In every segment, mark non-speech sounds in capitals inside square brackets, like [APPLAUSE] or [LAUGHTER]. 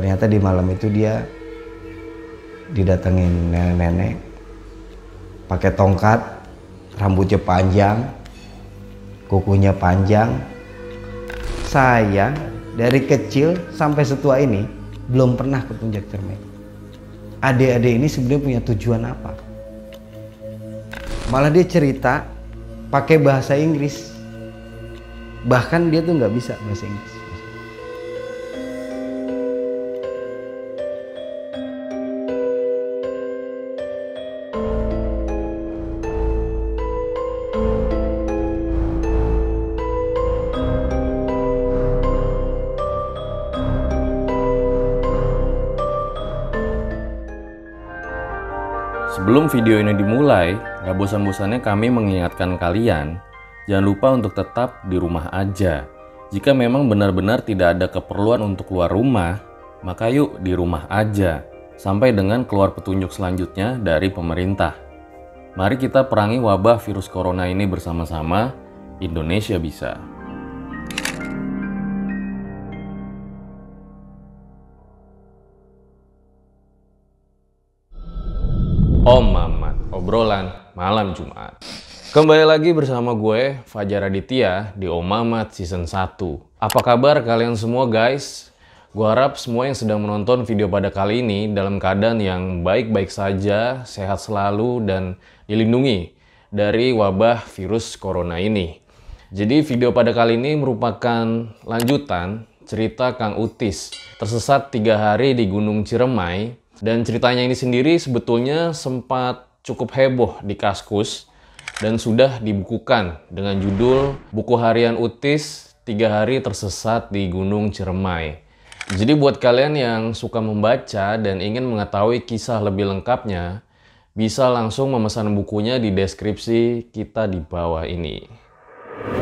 ternyata di malam itu dia didatengin nenek-nenek pakai tongkat rambutnya panjang kukunya panjang. Saya dari kecil sampai setua ini belum pernah ke puncak cermin. Adik-adik ini sebenarnya punya tujuan apa? Malah dia cerita pakai bahasa Inggris. Bahkan dia tuh nggak bisa bahasa Inggris Video ini dimulai, gak bosan-bosannya kami mengingatkan kalian, jangan lupa untuk tetap di rumah aja. Jika memang benar-benar tidak ada keperluan untuk keluar rumah, maka yuk di rumah aja, sampai dengan keluar petunjuk selanjutnya dari pemerintah. Mari kita perangi wabah virus corona ini bersama-sama, Indonesia bisa. Mamat, obrolan malam Jumat. Kembali lagi bersama gue, Fajar Aditya, di Om Mamat Season 1. Apa kabar kalian semua guys? Gue harap semua yang sedang menonton video pada kali ini dalam keadaan yang baik-baik saja, sehat selalu, dan dilindungi dari wabah virus corona ini. Jadi video pada kali ini merupakan lanjutan cerita Kang Utis tersesat tiga hari di Gunung Ciremai dan ceritanya ini sendiri sebetulnya sempat cukup heboh di Kaskus dan sudah dibukukan dengan judul Buku Harian Utis Tiga Hari Tersesat di Gunung Ciremai. Jadi buat kalian yang suka membaca dan ingin mengetahui kisah lebih lengkapnya, bisa langsung memesan bukunya di deskripsi kita di bawah ini.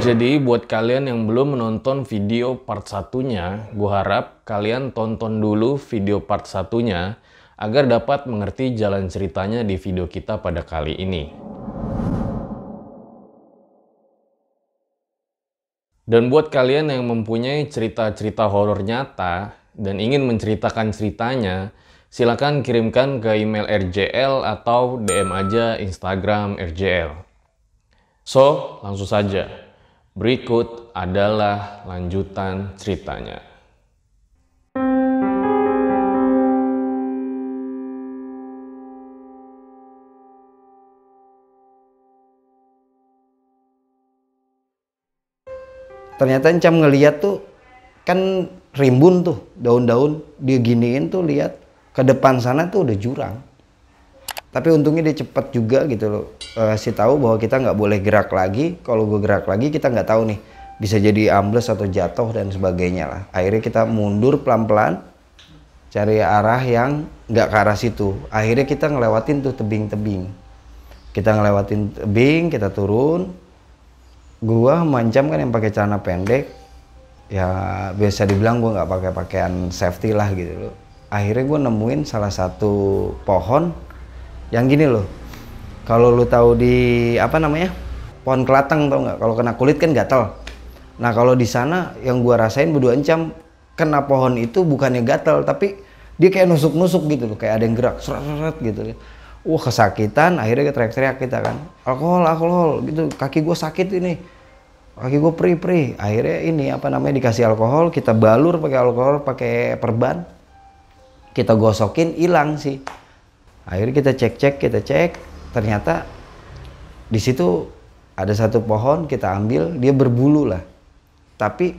Jadi buat kalian yang belum menonton video part satunya, gue harap kalian tonton dulu video part satunya agar dapat mengerti jalan ceritanya di video kita pada kali ini. Dan buat kalian yang mempunyai cerita-cerita horor nyata dan ingin menceritakan ceritanya, silakan kirimkan ke email RJL atau DM aja Instagram RJL. So, langsung saja. Berikut adalah lanjutan ceritanya. Ternyata Encam ngeliat tuh kan rimbun tuh daun-daun dia giniin tuh lihat. Ke depan sana tuh udah jurang. Tapi untungnya dia cepet juga gitu loh uh, si tahu bahwa kita nggak boleh gerak lagi. Kalau gue gerak lagi kita nggak tahu nih bisa jadi ambles atau jatuh dan sebagainya lah. Akhirnya kita mundur pelan-pelan cari arah yang nggak ke arah situ. Akhirnya kita ngelewatin tuh tebing-tebing. Kita ngelewatin tebing kita turun gua mancam kan yang pakai celana pendek ya biasa dibilang gua nggak pakai pakaian safety lah gitu loh. Akhirnya gua nemuin salah satu pohon yang gini loh. Kalau lu tahu di apa namanya pohon kelatang tau nggak? Kalau kena kulit kan gatel. Nah kalau di sana yang gua rasain berdua encam kena pohon itu bukannya gatel tapi dia kayak nusuk-nusuk gitu loh. Kayak ada yang gerak seret gitu wah kesakitan akhirnya kita teriak-teriak kita kan. Alkohol alkohol gitu. Kaki gue sakit ini. Kaki gue perih perih akhirnya ini apa namanya dikasih alkohol kita balur pakai alkohol pakai perban. Kita gosokin hilang sih. Akhirnya kita cek cek kita cek. Ternyata di situ ada satu pohon kita ambil dia berbulu lah. Tapi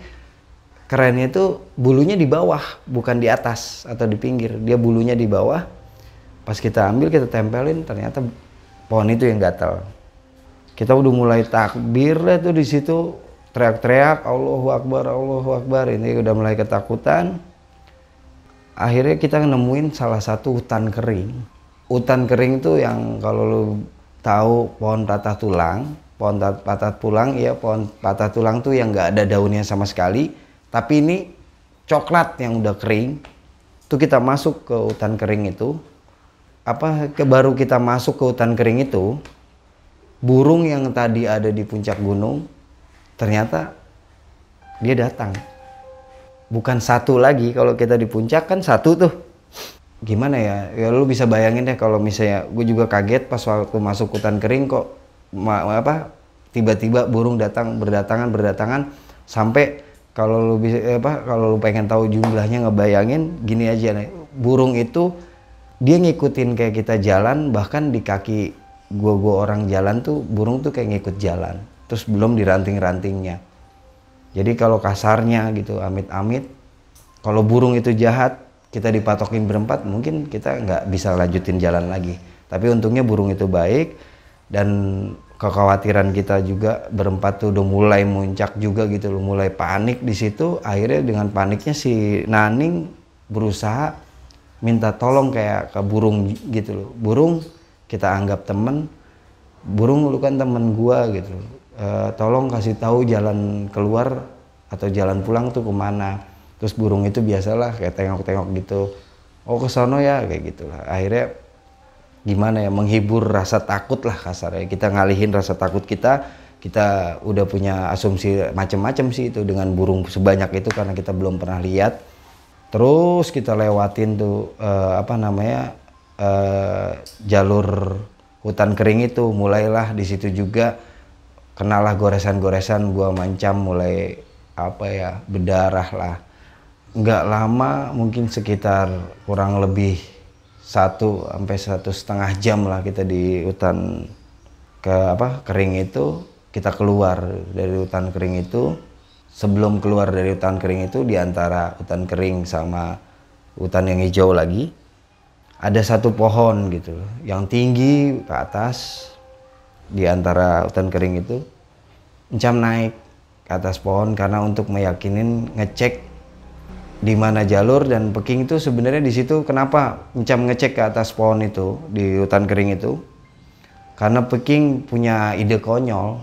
kerennya itu bulunya di bawah bukan di atas atau di pinggir. Dia bulunya di bawah pas kita ambil kita tempelin ternyata pohon itu yang gatal. Kita udah mulai takbir lah tuh di situ. Teriak-teriak Allahu Akbar Allahu Akbar. Ini udah mulai ketakutan. Akhirnya kita nemuin salah satu hutan kering. Hutan kering itu yang kalau lu tahu pohon patah tulang. Pohon patah tulang ya pohon patah tulang tuh yang nggak ada daunnya sama sekali. Tapi ini coklat yang udah kering. Tuh kita masuk ke hutan kering itu apa ke baru kita masuk ke hutan kering itu burung yang tadi ada di puncak gunung ternyata dia datang. Bukan satu lagi kalau kita di puncak kan satu tuh. Gimana ya? Ya lu bisa bayangin deh kalau misalnya gue juga kaget pas waktu masuk hutan kering kok ma apa tiba-tiba burung datang berdatangan berdatangan sampai kalau lu bisa eh, apa kalau lu pengen tahu jumlahnya ngebayangin gini aja nih. Burung itu dia ngikutin kayak kita jalan bahkan di kaki gua gua orang jalan tuh burung tuh kayak ngikut jalan terus belum di ranting-rantingnya jadi kalau kasarnya gitu amit-amit kalau burung itu jahat kita dipatokin berempat mungkin kita nggak bisa lanjutin jalan lagi. Tapi untungnya burung itu baik dan kekhawatiran kita juga berempat tuh udah mulai muncak juga gitu loh mulai panik di situ. Akhirnya dengan paniknya si Naning berusaha minta tolong kayak ke burung gitu loh. Burung kita anggap temen burung lu kan temen gua gitu. E, tolong kasih tahu jalan keluar atau jalan pulang tuh ke mana. Terus burung itu biasalah kayak tengok-tengok gitu. Oh ke sono ya kayak gitulah. Akhirnya gimana ya menghibur rasa takut lah kasarnya. Kita ngalihin rasa takut kita kita udah punya asumsi macam-macam sih itu dengan burung sebanyak itu karena kita belum pernah lihat terus kita lewatin tuh uh, apa namanya uh, jalur hutan kering itu. Mulailah di situ juga kenalah goresan-goresan gua mancam mulai apa ya berdarah lah. Nggak lama mungkin sekitar kurang lebih satu sampai satu setengah jam lah kita di hutan ke apa kering itu kita keluar dari hutan kering itu sebelum keluar dari hutan kering itu di antara hutan kering sama hutan yang hijau lagi ada satu pohon gitu yang tinggi ke atas di antara hutan kering itu encam naik ke atas pohon karena untuk meyakinin ngecek di mana jalur dan peking itu sebenarnya di situ kenapa Encam ngecek ke atas pohon itu di hutan kering itu? Karena peking punya ide konyol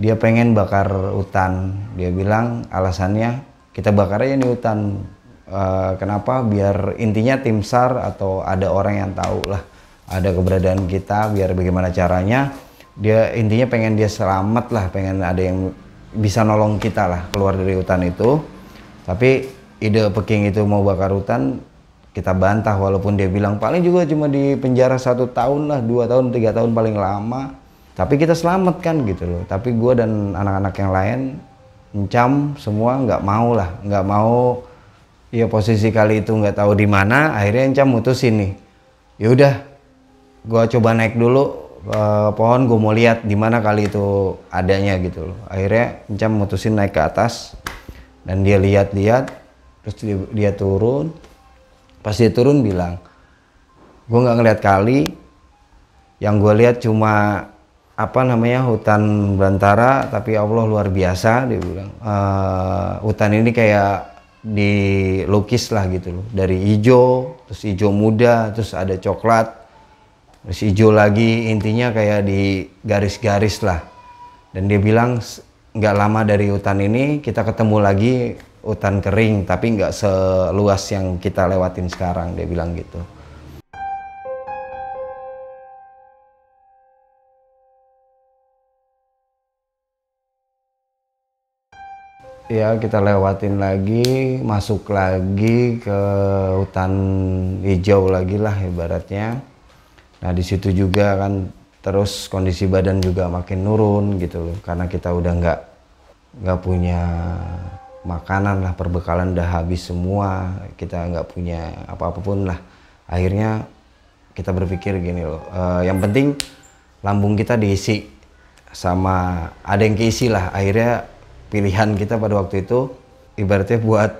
dia pengen bakar hutan. Dia bilang alasannya kita bakar aja nih hutan. E, kenapa? Biar intinya tim sar atau ada orang yang tahu lah ada keberadaan kita biar bagaimana caranya. Dia intinya pengen dia selamat lah pengen ada yang bisa nolong kita lah keluar dari hutan itu. Tapi ide Peking itu mau bakar hutan kita bantah walaupun dia bilang paling juga cuma di penjara satu tahun lah dua tahun tiga tahun paling lama tapi kita selamat kan gitu loh. Tapi gue dan anak-anak yang lain mencam semua nggak mau lah. Nggak mau ya posisi kali itu nggak tahu di mana akhirnya encam mutusin nih. Ya udah gue coba naik dulu ke pohon gue mau lihat di mana kali itu adanya gitu loh. Akhirnya encam mutusin naik ke atas dan dia lihat-lihat terus dia, dia turun. Pas dia turun bilang gue nggak ngeliat kali. Yang gue lihat cuma apa namanya hutan belantara tapi Allah luar biasa dia bilang. E, hutan ini kayak dilukis lah gitu loh. Dari hijau terus hijau muda terus ada coklat. Terus hijau lagi intinya kayak di garis-garis lah. Dan dia bilang nggak lama dari hutan ini kita ketemu lagi hutan kering tapi nggak seluas yang kita lewatin sekarang dia bilang gitu ya kita lewatin lagi masuk lagi ke hutan hijau lagi lah ibaratnya. Nah di situ juga kan terus kondisi badan juga makin nurun gitu loh karena kita udah nggak nggak punya makanan lah perbekalan udah habis semua kita nggak punya apa-apapun lah. Akhirnya kita berpikir gini loh uh, yang penting lambung kita diisi sama ada yang keisi lah. Akhirnya pilihan kita pada waktu itu ibaratnya buat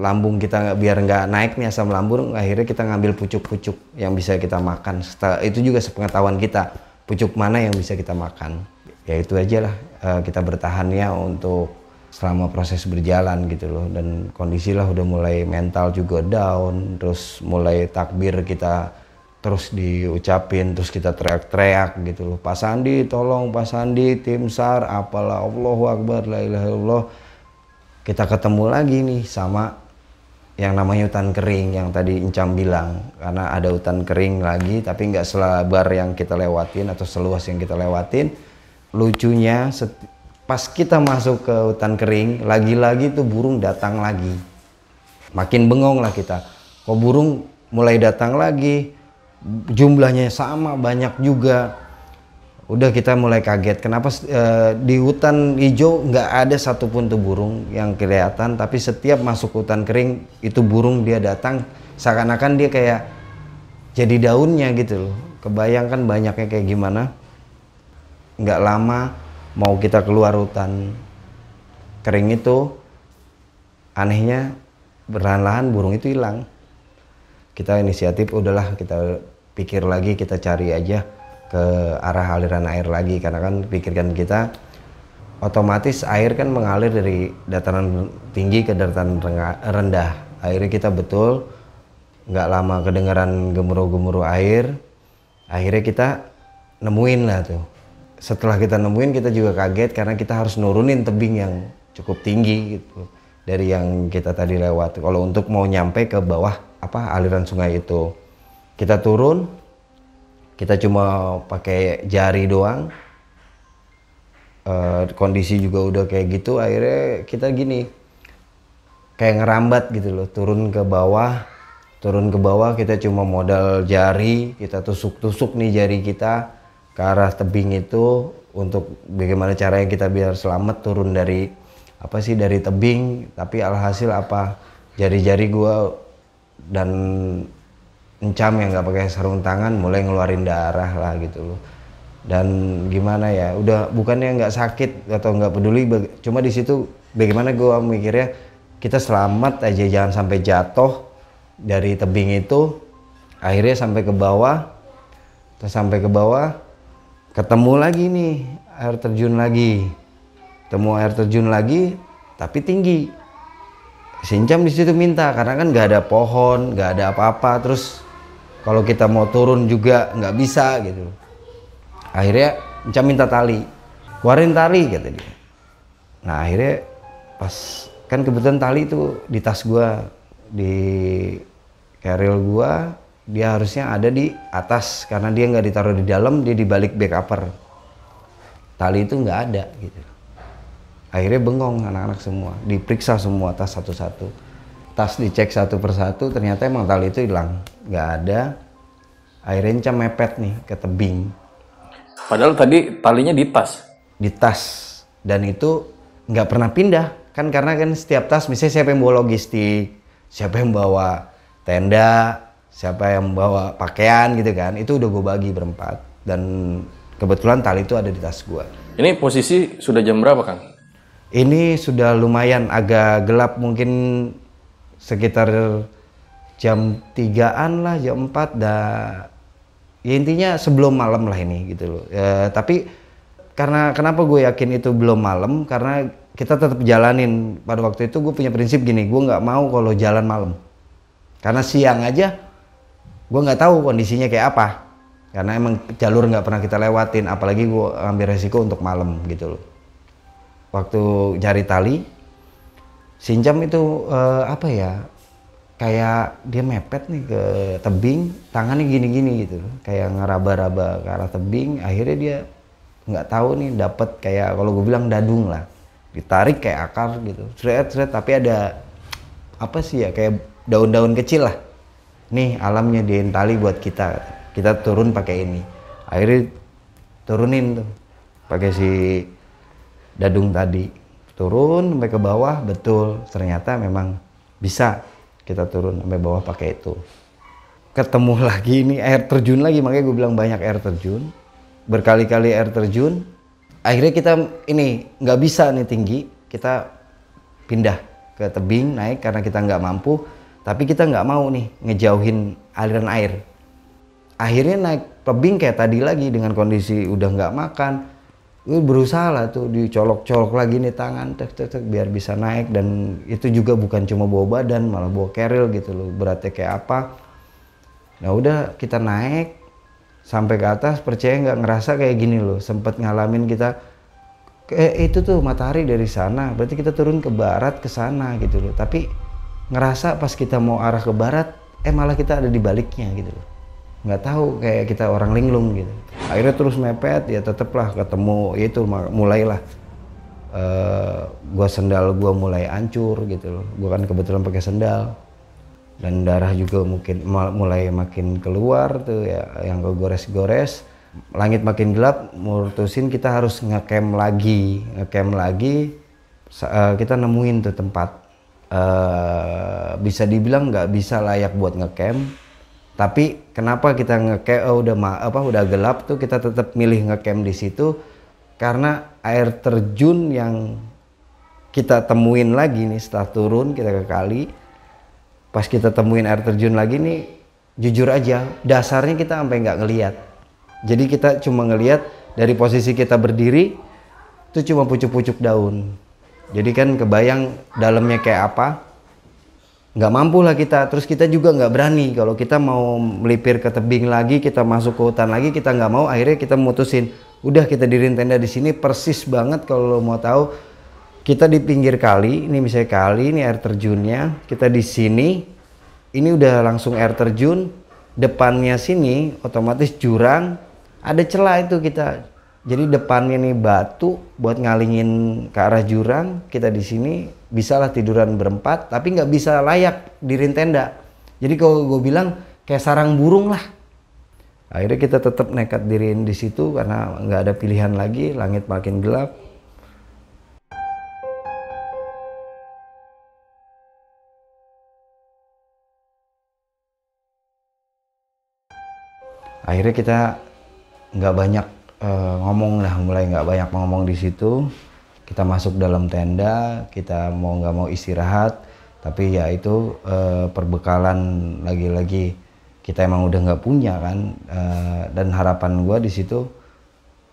lambung kita biar nggak naik nih asam lambung akhirnya kita ngambil pucuk-pucuk yang bisa kita makan. Setelah, itu juga sepengetahuan kita pucuk mana yang bisa kita makan. Ya itu aja lah uh, kita bertahannya untuk selama proses berjalan gitu loh. Dan kondisi lah udah mulai mental juga down terus mulai takbir kita terus diucapin terus kita teriak-teriak gitu loh. Pak Sandi tolong Pak Sandi tim SAR apalah Allahu Akbar la ilaha illallah. Kita ketemu lagi nih sama yang namanya hutan kering yang tadi Encam bilang. Karena ada hutan kering lagi tapi nggak selebar yang kita lewatin atau seluas yang kita lewatin. Lucunya pas kita masuk ke hutan kering lagi-lagi tuh burung datang lagi. Makin bengong lah kita. Kok burung mulai datang lagi jumlahnya sama banyak juga. Udah kita mulai kaget. Kenapa uh, di hutan hijau nggak ada satupun tuh burung yang kelihatan tapi setiap masuk hutan kering itu burung dia datang. Seakan-akan dia kayak jadi daunnya gitu loh. Kebayangkan banyaknya kayak gimana. Nggak lama mau kita keluar hutan kering itu anehnya berlahan-lahan burung itu hilang kita inisiatif udahlah kita pikir lagi kita cari aja ke arah aliran air lagi. Karena kan pikirkan kita otomatis air kan mengalir dari dataran tinggi ke dataran rendah. Akhirnya kita betul nggak lama kedengaran gemuruh-gemuruh air akhirnya kita nemuin lah tuh. Setelah kita nemuin kita juga kaget karena kita harus nurunin tebing yang cukup tinggi gitu dari yang kita tadi lewat. Kalau untuk mau nyampe ke bawah apa aliran sungai itu. Kita turun, kita cuma pakai jari doang. E, kondisi juga udah kayak gitu, akhirnya kita gini kayak ngerambat gitu loh, turun ke bawah, turun ke bawah kita cuma modal jari, kita tusuk-tusuk nih jari kita ke arah tebing itu untuk bagaimana caranya kita biar selamat turun dari apa sih dari tebing. Tapi alhasil apa? Jari-jari gua dan encam yang nggak pakai sarung tangan mulai ngeluarin darah lah gitu loh. Dan gimana ya udah bukannya nggak sakit atau nggak peduli cuma di situ bagaimana gua mikirnya kita selamat aja jangan sampai jatuh dari tebing itu akhirnya sampai ke bawah terus sampai ke bawah ketemu lagi nih air terjun lagi. Ketemu air terjun lagi tapi tinggi Sincam di situ minta karena kan nggak ada pohon nggak ada apa-apa terus kalau kita mau turun juga nggak bisa gitu. Akhirnya Sincam minta tali keluarin tali kata dia. Nah akhirnya pas kan kebetulan tali itu di tas gua di carrier gua dia harusnya ada di atas karena dia nggak ditaruh di dalam dia di balik back upper tali itu nggak ada gitu akhirnya bengong anak-anak semua. Diperiksa semua tas satu-satu. Tas dicek satu persatu ternyata emang tali itu hilang. Nggak ada. Akhirnya Encam mepet nih ke tebing. Padahal tadi talinya di tas. Di tas. Dan itu nggak pernah pindah. Kan karena kan setiap tas misalnya siapa yang bawa logistik siapa yang bawa tenda siapa yang bawa pakaian gitu kan itu udah gue bagi berempat. Dan kebetulan tali itu ada di tas gue ini posisi sudah jam berapa kang ini sudah lumayan agak gelap mungkin sekitar jam tigaan lah jam 4 dah. Ya intinya sebelum malam lah ini gitu loh. Ya, tapi karena kenapa gue yakin itu belum malam? Karena kita tetap jalanin. Pada waktu itu gue punya prinsip gini gue nggak mau kalau jalan malam. Karena siang aja gue nggak tahu kondisinya kayak apa. Karena emang jalur nggak pernah kita lewatin apalagi gue ambil resiko untuk malam gitu loh waktu cari tali Sinjam itu uh, apa ya kayak dia mepet nih ke tebing tangannya gini-gini gitu kayak ngeraba-raba ke arah tebing akhirnya dia nggak tahu nih dapat kayak kalau gue bilang dadung lah ditarik kayak akar gitu seret seret tapi ada apa sih ya kayak daun-daun kecil lah. Nih alamnya di tali buat kita kita turun pakai ini. Akhirnya turunin tuh pakai si dadung tadi turun sampai ke bawah betul. Ternyata memang bisa kita turun sampai bawah pakai itu. Ketemu lagi ini air terjun lagi makanya gue bilang banyak air terjun. Berkali-kali air terjun akhirnya kita ini nggak bisa nih tinggi kita pindah ke tebing naik karena kita nggak mampu. Tapi kita nggak mau nih ngejauhin aliran air. Akhirnya naik tebing kayak tadi lagi dengan kondisi udah nggak makan gue berusaha lah tuh dicolok-colok lagi nih tangan tek, tek, tek, biar bisa naik. Dan itu juga bukan cuma bawa badan malah bawa keril gitu loh. Beratnya kayak apa. Nah udah kita naik. Sampai ke atas percaya nggak ngerasa kayak gini loh. Sempet ngalamin kita eh itu tuh matahari dari sana. Berarti kita turun ke barat ke sana gitu loh. Tapi ngerasa pas kita mau arah ke barat eh malah kita ada di baliknya gitu loh nggak tahu kayak kita orang linglung gitu. Akhirnya terus mepet ya tetaplah ketemu ya itu mulailah. Uh, gua sendal gua mulai hancur gitu loh. Gua kan kebetulan pakai sendal. Dan darah juga mungkin mulai makin keluar tuh ya yang kegores-gores langit makin gelap mutusin kita harus ngecamp lagi ngecamp lagi. Uh, kita nemuin tuh tempat. Uh, bisa dibilang nggak bisa layak buat ngecamp tapi kenapa kita ngecamp oh, udah apa udah gelap tuh kita tetap milih ngecamp di situ? Karena air terjun yang kita temuin lagi nih setelah turun kita ke kali pas kita temuin air terjun lagi nih jujur aja dasarnya kita sampai nggak ngeliat. Jadi kita cuma ngeliat dari posisi kita berdiri itu cuma pucuk-pucuk daun. Jadi kan kebayang dalamnya kayak apa nggak mampu lah kita. Terus kita juga nggak berani. Kalau kita mau melipir ke tebing lagi kita masuk ke hutan lagi kita nggak mau akhirnya kita mutusin udah kita dirin tenda di sini. Persis banget kalau mau tahu. Kita di pinggir kali, ini misalnya kali, ini air terjunnya, kita di sini, ini udah langsung air terjun, depannya sini otomatis jurang, ada celah itu kita. Jadi depannya nih batu buat ngalingin ke arah jurang, kita di sini bisalah tiduran berempat, tapi nggak bisa layak dirin tenda. Jadi kalau gue bilang kayak sarang burung lah. Akhirnya kita tetap nekat dirin di situ karena nggak ada pilihan lagi, langit makin gelap, akhirnya kita nggak banyak uh, ngomong lah mulai nggak banyak ngomong di situ kita masuk dalam tenda kita mau nggak mau istirahat tapi ya itu uh, perbekalan lagi-lagi. Kita emang udah nggak punya kan uh, dan harapan gue di situ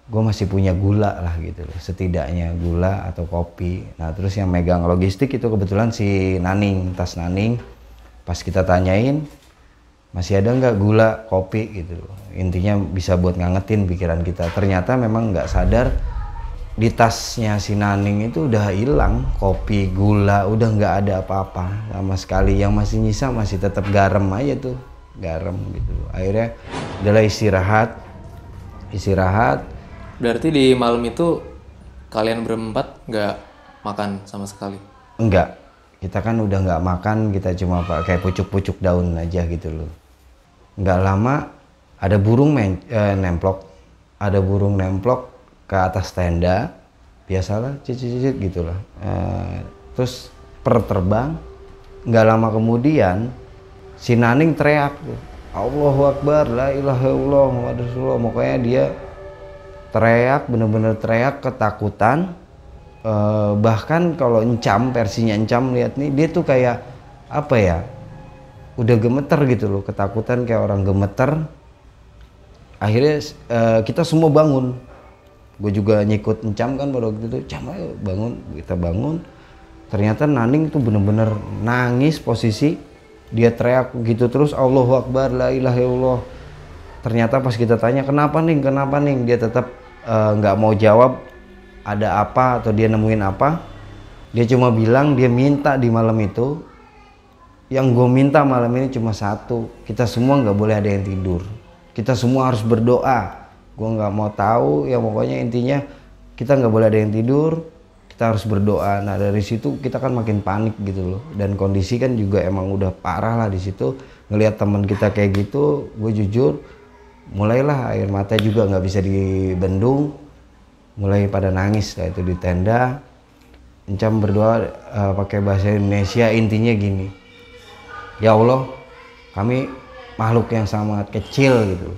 gue masih punya gula lah gitu loh setidaknya gula atau kopi. Nah terus yang megang logistik itu kebetulan si Naning tas Naning. Pas kita tanyain masih ada nggak gula kopi? gitu intinya bisa buat ngangetin pikiran kita. Ternyata memang nggak sadar di tasnya si Naning itu udah hilang kopi gula udah nggak ada apa-apa. Sama sekali yang masih nyisa masih tetap garam aja tuh garam gitu. Akhirnya adalah istirahat istirahat. Berarti di malam itu kalian berempat nggak makan sama sekali? Enggak kita kan udah nggak makan kita cuma pakai pucuk-pucuk daun aja gitu loh. Nggak lama ada burung men, eh, nemplok. Ada burung nemplok ke atas tenda biasalah cicit-cicit gitulah. Eh, terus per terbang nggak lama kemudian si Naning teriak Allahu Akbar la ilaha illallah Muhammad Rasulullah. Pokoknya dia teriak bener-bener teriak ketakutan. Uh, bahkan kalau encam versinya encam lihat nih dia tuh kayak apa ya udah gemeter gitu loh ketakutan kayak orang gemeter. Akhirnya uh, kita semua bangun gue juga nyikut encam kan pada waktu itu cam ayo bangun kita bangun. Ternyata Naning tuh bener-bener nangis posisi dia teriak gitu terus Allahu Akbar la ilaha illallah. Ternyata pas kita tanya kenapa nih kenapa nih dia tetap eh, nggak uh, mau jawab ada apa atau dia nemuin apa? Dia cuma bilang dia minta di malam itu yang gue minta malam ini cuma satu kita semua nggak boleh ada yang tidur. Kita semua harus berdoa gue nggak mau tahu ya pokoknya intinya kita nggak boleh ada yang tidur kita harus berdoa. Nah dari situ kita kan makin panik gitu loh. Dan kondisi kan juga emang udah parah lah di situ. Ngelihat teman kita kayak gitu gue jujur mulailah air mata juga nggak bisa dibendung. Mulai pada nangis lah itu di tenda. Encam berdoa uh, pakai bahasa Indonesia intinya gini. Ya Allah kami makhluk yang sangat kecil gitu.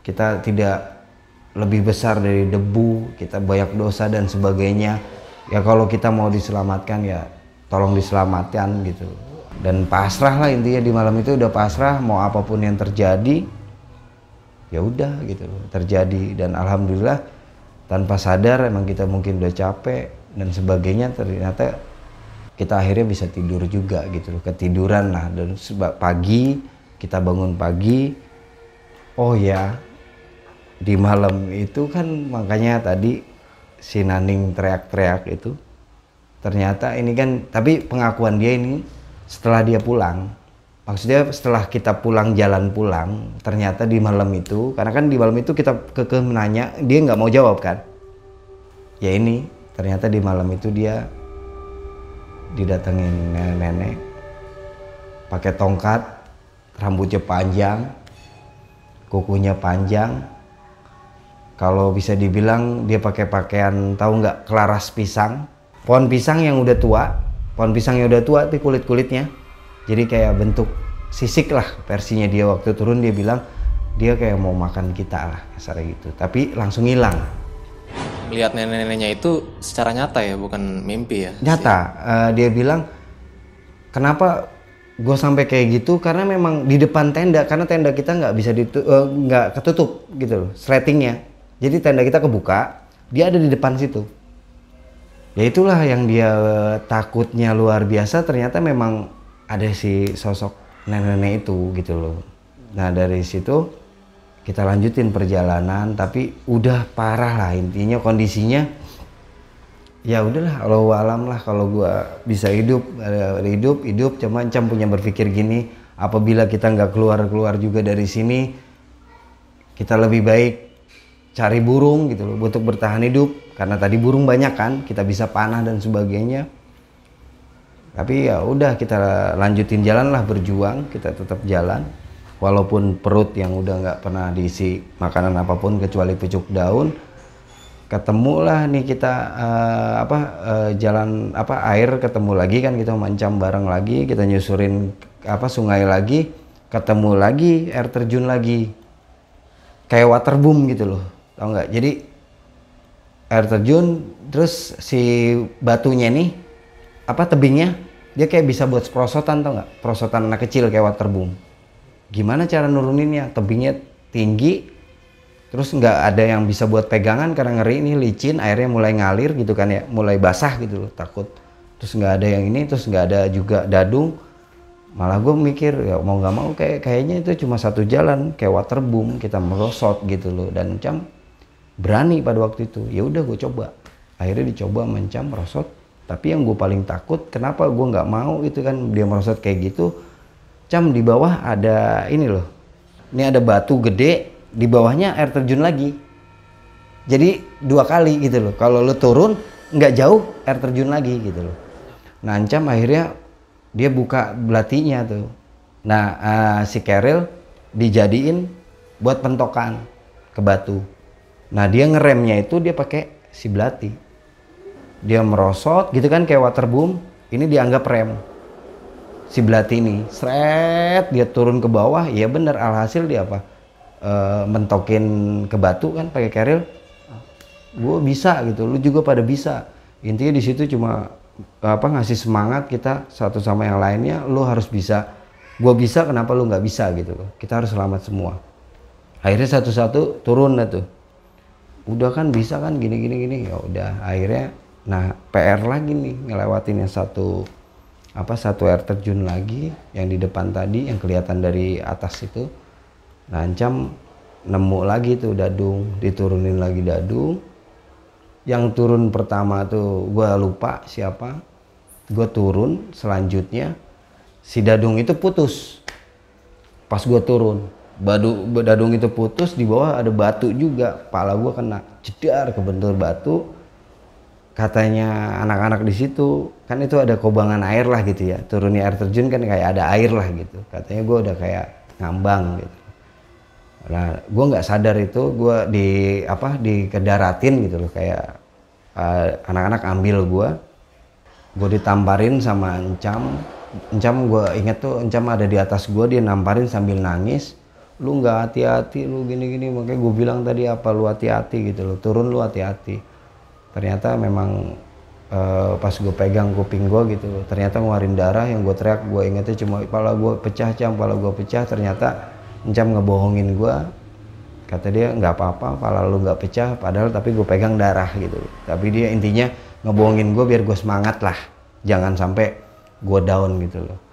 Kita tidak lebih besar dari debu kita banyak dosa dan sebagainya. Ya kalau kita mau diselamatkan ya tolong diselamatkan gitu. Dan pasrah lah intinya di malam itu udah pasrah mau apa pun yang terjadi ya udah gitu terjadi. Dan alhamdulillah tanpa sadar emang kita mungkin udah capek dan sebagainya ternyata kita akhirnya bisa tidur juga gitu loh. Ketiduran lah. Dan pagi kita bangun pagi oh ya di malam itu kan makanya tadi si Naning teriak-teriak itu ternyata ini kan tapi pengakuan dia ini setelah dia pulang maksudnya setelah kita pulang jalan pulang ternyata di malam itu karena kan di malam itu kita kekeh menanya dia nggak mau jawab kan? Ya ini ternyata di malam itu dia didatengin nenek-nenek pakai tongkat rambutnya panjang kukunya panjang kalau bisa dibilang dia pakai pakaian tahu nggak kelaras pisang. Pohon pisang yang udah tua pohon pisang yang udah tua tapi kulit kulitnya jadi kayak bentuk sisik lah versinya dia. Waktu turun dia bilang dia kayak mau makan kita lah kasarnya gitu. Tapi langsung hilang. Melihat nenek-neneknya itu secara nyata ya, bukan mimpi ya. nyata. Eh, dia bilang kenapa gue sampai kayak gitu? Karena memang di depan tenda karena tenda kita nggak bisa ditu eh, nggak ketutup gitu loh sletingnya jadi tenda kita kebuka dia ada di depan situ. Ya itulah yang dia takutnya luar biasa ternyata memang ada si sosok nenek-nenek itu gitu loh. Nah dari situ kita lanjutin perjalanan tapi udah parah lah intinya kondisinya. Ya udahlah kalau alam lah kalau gua bisa hidup eh, hidup hidup cuma Cam punya berpikir gini apabila kita nggak keluar keluar juga dari sini kita lebih baik cari burung gitu loh untuk bertahan hidup. Karena tadi burung banyak kan kita bisa panah dan sebagainya. Tapi ya udah kita lanjutin jalan lah berjuang kita tetap jalan. Walaupun perut yang udah nggak pernah diisi makanan apa pun kecuali pucuk daun ketemulah nih kita eh, apa eh, jalan apa air ketemu lagi kan kita mancam bareng lagi kita nyusurin apa sungai lagi ketemu lagi air terjun lagi. Kayak waterboom gitu loh tau nggak? Jadi air terjun terus si batunya nih apa tebingnya dia kayak bisa buat prosotan tau nggak? Prosotan anak kecil kayak waterboom gimana cara nuruninnya? Tebingnya tinggi terus nggak ada yang bisa buat pegangan karena ngeri ini licin airnya mulai ngalir gitu kan ya mulai basah gitu loh takut. Terus nggak ada yang ini terus nggak ada juga dadung. Malah gue mikir ya mau nggak mau kayak kayaknya itu cuma satu jalan kayak waterboom kita merosot gitu loh. Dan cam berani pada waktu itu. Ya udah gue coba. Akhirnya dicoba mencam merosot. Tapi yang gue paling takut kenapa gue nggak mau itu kan dia merosot kayak gitu cam di bawah ada ini loh. Ini ada batu gede di bawahnya air terjun lagi. Jadi dua kali gitu loh. Kalau lo turun nggak jauh air terjun lagi gitu loh. Nah ancam akhirnya dia buka belatinya tuh. Nah eh, si Keril dijadiin buat pentokan ke batu nah dia ngeremnya itu dia pakai si belati. Dia merosot gitu kan kayak waterboom ini dianggap rem si belati ini. Seret dia turun ke bawah. Ya bener alhasil dia apa? Eh, mentokin ke batu kan pakai keril. Gue bisa gitu lu juga pada bisa. Intinya di situ cuma apa ngasih semangat kita satu sama yang lainnya lu harus bisa. Gue bisa kenapa lu nggak bisa gitu? Kita harus selamat semua. Akhirnya satu-satu turun dah tuh udah kan bisa kan gini gini gini. Ya udah akhirnya nah PR lagi nih ngelewatin yang satu apa satu air terjun lagi yang di depan tadi yang kelihatan dari atas itu. Ngancam nemu lagi tuh dadung diturunin lagi dadung. Yang turun pertama tuh gue lupa siapa. Gue turun selanjutnya si dadung itu putus. Pas gue turun badu dadung itu putus di bawah ada batu juga. Pala gue kena jedar kebentur batu. Katanya anak-anak di situ kan itu ada kobangan air lah gitu ya. Turunnya air terjun kan kayak ada air lah gitu. Katanya gue udah kayak ngambang gitu. Nah, gue nggak sadar itu gue di apa di kedaratin gitu loh. Kayak anak anak-anak ambil gue, gue ditamparin sama encam, encam gue inget tuh encam ada di atas gue dia namparin sambil nangis, lu nggak hati-hati lu gini-gini. Makanya gue bilang tadi apa lu hati-hati? Gitu loh. Turun lu hati-hati. Ternyata memang uh, pas gue pegang kuping gue gitu ternyata ngeluarin darah yang gue teriak gue ingetnya cuma kepala gue pecah cam, kepala gue pecah. Ternyata Encam ngebohongin gue kata dia nggak apa-apa pala lu nggak pecah padahal tapi gue pegang darah gitu tapi dia intinya ngebohongin gue biar gue semangat lah. Jangan sampai gue down gitu loh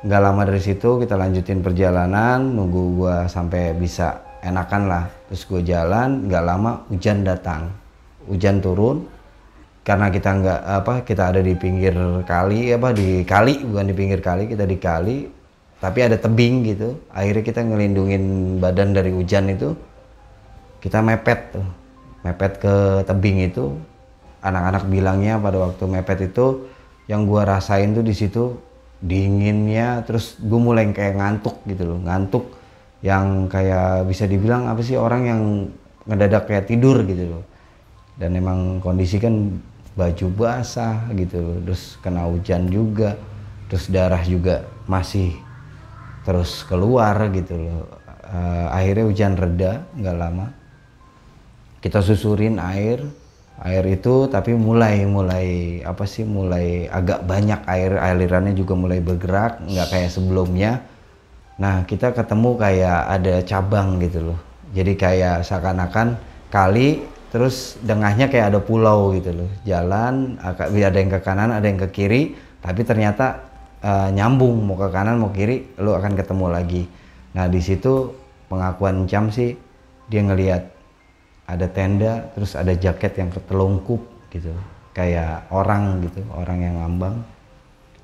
nggak lama dari situ kita lanjutin perjalanan nunggu gue sampai bisa enakan lah. Terus gue jalan nggak lama hujan datang. Hujan turun karena kita nggak apa kita ada di pinggir kali apa di kali bukan di pinggir kali kita di kali. Tapi ada tebing gitu. Akhirnya kita ngelindungin badan dari hujan itu. Kita mepet tuh. Mepet ke tebing itu. Anak-anak bilangnya pada waktu mepet itu yang gua rasain tuh di situ dinginnya terus gue mulai kayak ngantuk gitu loh. Ngantuk yang kayak bisa dibilang apa sih orang yang ngedadak kayak tidur gitu loh. Dan emang kondisi kan baju basah gitu loh terus kena hujan juga terus darah juga masih terus keluar gitu loh. Uh, akhirnya hujan reda nggak lama. Kita susurin air air itu tapi mulai mulai apa sih mulai agak banyak air alirannya juga mulai bergerak nggak kayak sebelumnya. Nah kita ketemu kayak ada cabang gitu loh. Jadi kayak seakan-akan kali terus dengahnya kayak ada pulau gitu loh. Jalan ada yang ke kanan ada yang ke kiri tapi ternyata uh, nyambung. Mau ke kanan mau kiri lo akan ketemu lagi. Nah di situ pengakuan Cam sih dia ngelihat ada tenda terus ada jaket yang ketelungkup gitu. Kayak orang gitu orang yang ngambang.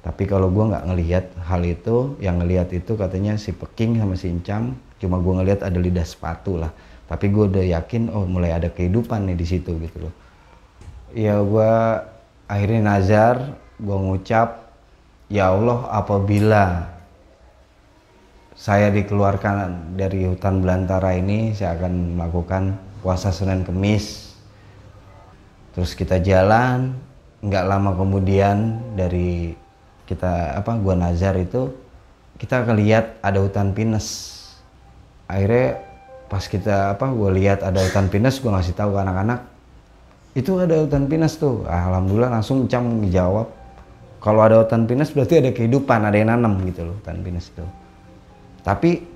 Tapi kalau gue nggak ngelihat hal itu yang ngelihat itu katanya si Peking sama si Incam cuma gue ngelihat ada lidah sepatu lah. Tapi gue udah yakin oh mulai ada kehidupan nih di situ gitu loh. Ya gue akhirnya nazar gue ngucap ya Allah apabila saya dikeluarkan dari hutan belantara ini saya akan melakukan puasa Senin Kemis. Terus kita jalan nggak lama kemudian dari kita apa gua nazar itu kita kelihat ada hutan pinus. Akhirnya pas kita apa gue lihat ada hutan pinus gue ngasih tahu ke anak-anak itu ada hutan pinus tuh. Alhamdulillah langsung cang dijawab kalau ada hutan pinus berarti ada kehidupan ada yang nanam gitu loh hutan pinus itu. Tapi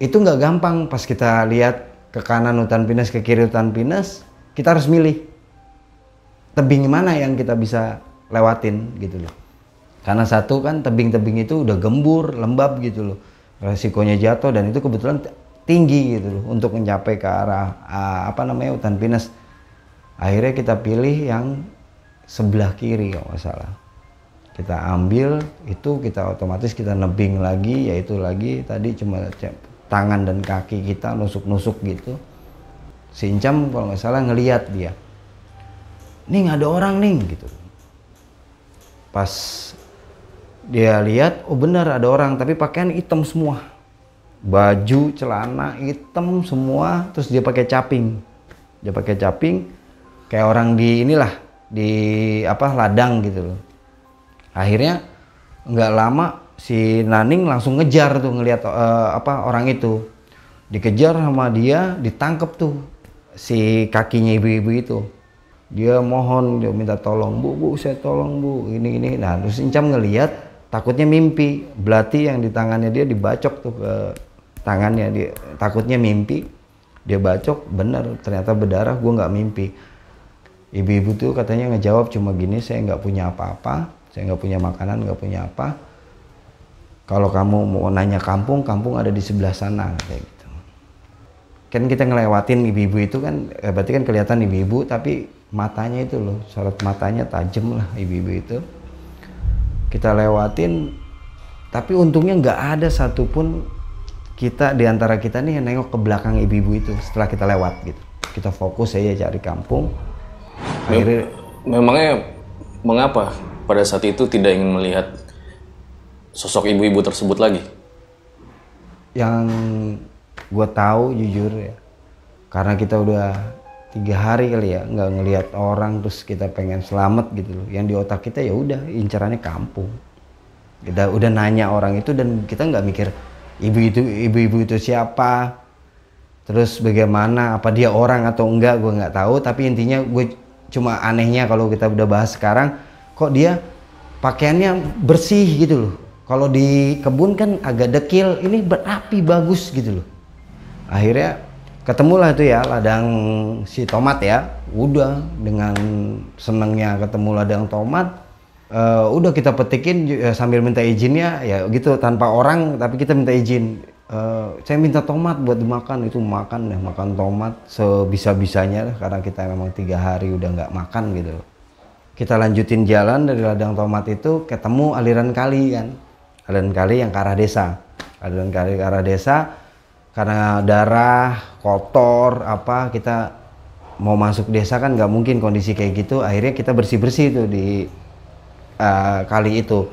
itu nggak gampang pas kita lihat ke kanan hutan pinus ke kiri hutan pinus kita harus milih. Tebing mana yang kita bisa lewatin gitu loh. Karena satu kan tebing-tebing itu udah gembur lembab gitu loh. Resikonya jatuh dan itu kebetulan tinggi gitu loh untuk mencapai ke arah apa namanya hutan pinus. Akhirnya kita pilih yang sebelah kiri kalau nggak salah. Kita ambil itu kita otomatis kita nebing lagi yaitu lagi tadi cuma tangan dan kaki kita nusuk-nusuk gitu. Si Incam kalau nggak salah ngeliat dia. Nih ada orang nih gitu. Pas dia lihat oh benar ada orang tapi pakaian hitam semua. Baju celana hitam semua terus dia pakai caping. Dia pakai caping kayak orang di inilah di apa ladang gitu loh. Akhirnya nggak lama si Naning langsung ngejar tuh ngelihat uh, apa orang itu. Dikejar sama dia ditangkep tuh si kakinya ibu-ibu itu. Dia mohon dia minta tolong bu bu saya tolong bu ini ini. Nah terus Incam ngelihat takutnya mimpi. Belati yang di tangannya dia dibacok tuh ke tangannya dia takutnya mimpi. Dia bacok bener ternyata berdarah gue nggak mimpi. Ibu-ibu tuh katanya ngejawab cuma gini saya nggak punya apa-apa saya nggak punya makanan nggak punya apa kalau kamu mau nanya kampung, kampung ada di sebelah sana kayak gitu. Kan kita ngelewatin ibu-ibu itu kan, eh, berarti kan kelihatan ibu-ibu, tapi matanya itu loh, sorot matanya tajam lah ibu-ibu itu. Kita lewatin, tapi untungnya nggak ada satupun kita di antara kita nih yang nengok ke belakang ibu-ibu itu setelah kita lewat gitu. Kita fokus aja cari kampung. Akhirnya, memangnya mengapa pada saat itu tidak ingin melihat sosok ibu-ibu tersebut lagi? Yang gue tahu jujur ya, karena kita udah tiga hari kali ya nggak ngelihat orang terus kita pengen selamat gitu loh. Yang di otak kita ya udah incarannya kampung. Kita udah nanya orang itu dan kita nggak mikir ibu itu ibu-ibu itu siapa, terus bagaimana, apa dia orang atau enggak gue nggak tahu. Tapi intinya gue cuma anehnya kalau kita udah bahas sekarang, kok dia pakaiannya bersih gitu loh kalau di kebun kan agak dekil, ini berapi bagus gitu loh. Akhirnya ketemulah itu ya ladang si tomat ya. Udah dengan senengnya ketemu ladang tomat. Uh, udah kita petikin uh, sambil minta izinnya ya gitu tanpa orang tapi kita minta izin. Uh, saya minta tomat buat dimakan itu makan deh makan tomat sebisa bisanya karena kita memang tiga hari udah nggak makan gitu. Kita lanjutin jalan dari ladang tomat itu ketemu aliran kali kan aliran kali yang ke arah desa. Aliran kali ke arah desa karena darah kotor apa kita mau masuk desa kan nggak mungkin kondisi kayak gitu. Akhirnya kita bersih bersih tuh di uh, kali itu.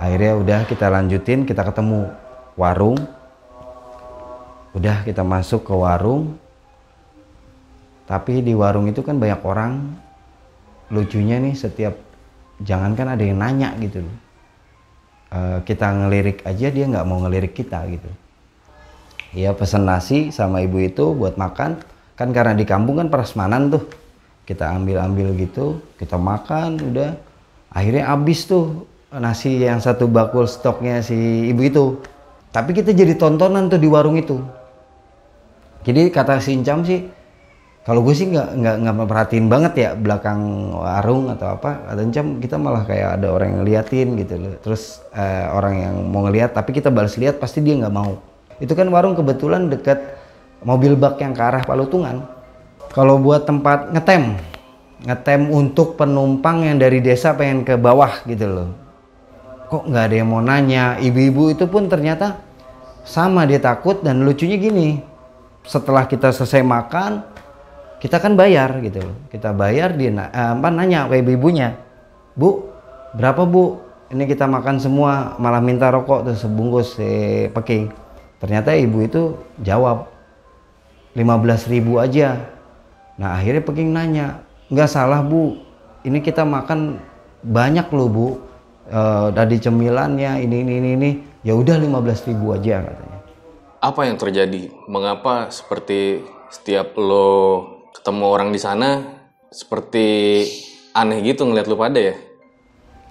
Akhirnya udah kita lanjutin kita ketemu warung. Udah kita masuk ke warung. Tapi di warung itu kan banyak orang. Lucunya nih setiap jangankan ada yang nanya gitu loh uh, kita ngelirik aja dia nggak mau ngelirik kita gitu. Ya pesen nasi sama ibu itu buat makan. Kan karena di kampung kan prasmanan tuh. Kita ambil ambil gitu kita makan udah. Akhirnya habis tuh nasi yang satu bakul stoknya si ibu itu. Tapi kita jadi tontonan tuh di warung itu. Jadi kata si sih kalau gue sih nggak nggak nggak memperhatiin banget ya belakang warung atau apa. Kata Incam kita malah kayak ada orang yang ngeliatin gitu loh. Terus eh, orang yang mau ngeliat tapi kita balas lihat pasti dia nggak mau. Itu kan warung kebetulan deket mobil bak yang ke arah Palutungan. Kalau buat tempat ngetem ngetem untuk penumpang yang dari desa pengen ke bawah gitu loh. Kok nggak ada yang mau nanya? Ibu-ibu itu pun ternyata sama dia takut dan lucunya gini. Setelah kita selesai makan kita kan bayar gitu kita bayar dia eh, apa nanya ke ibu-ibunya bu berapa bu? Ini kita makan semua malah minta rokok tuh sebungkus si peking ternyata ibu itu jawab 15 ribu aja. Nah akhirnya peking nanya nggak salah bu. Ini kita makan banyak loh bu. E, dari cemilannya ini ini ini, ini. ya udah 15 ribu aja katanya. Apa yang terjadi? Mengapa seperti setiap lo ketemu orang di sana seperti aneh gitu ngeliat lo pada ya?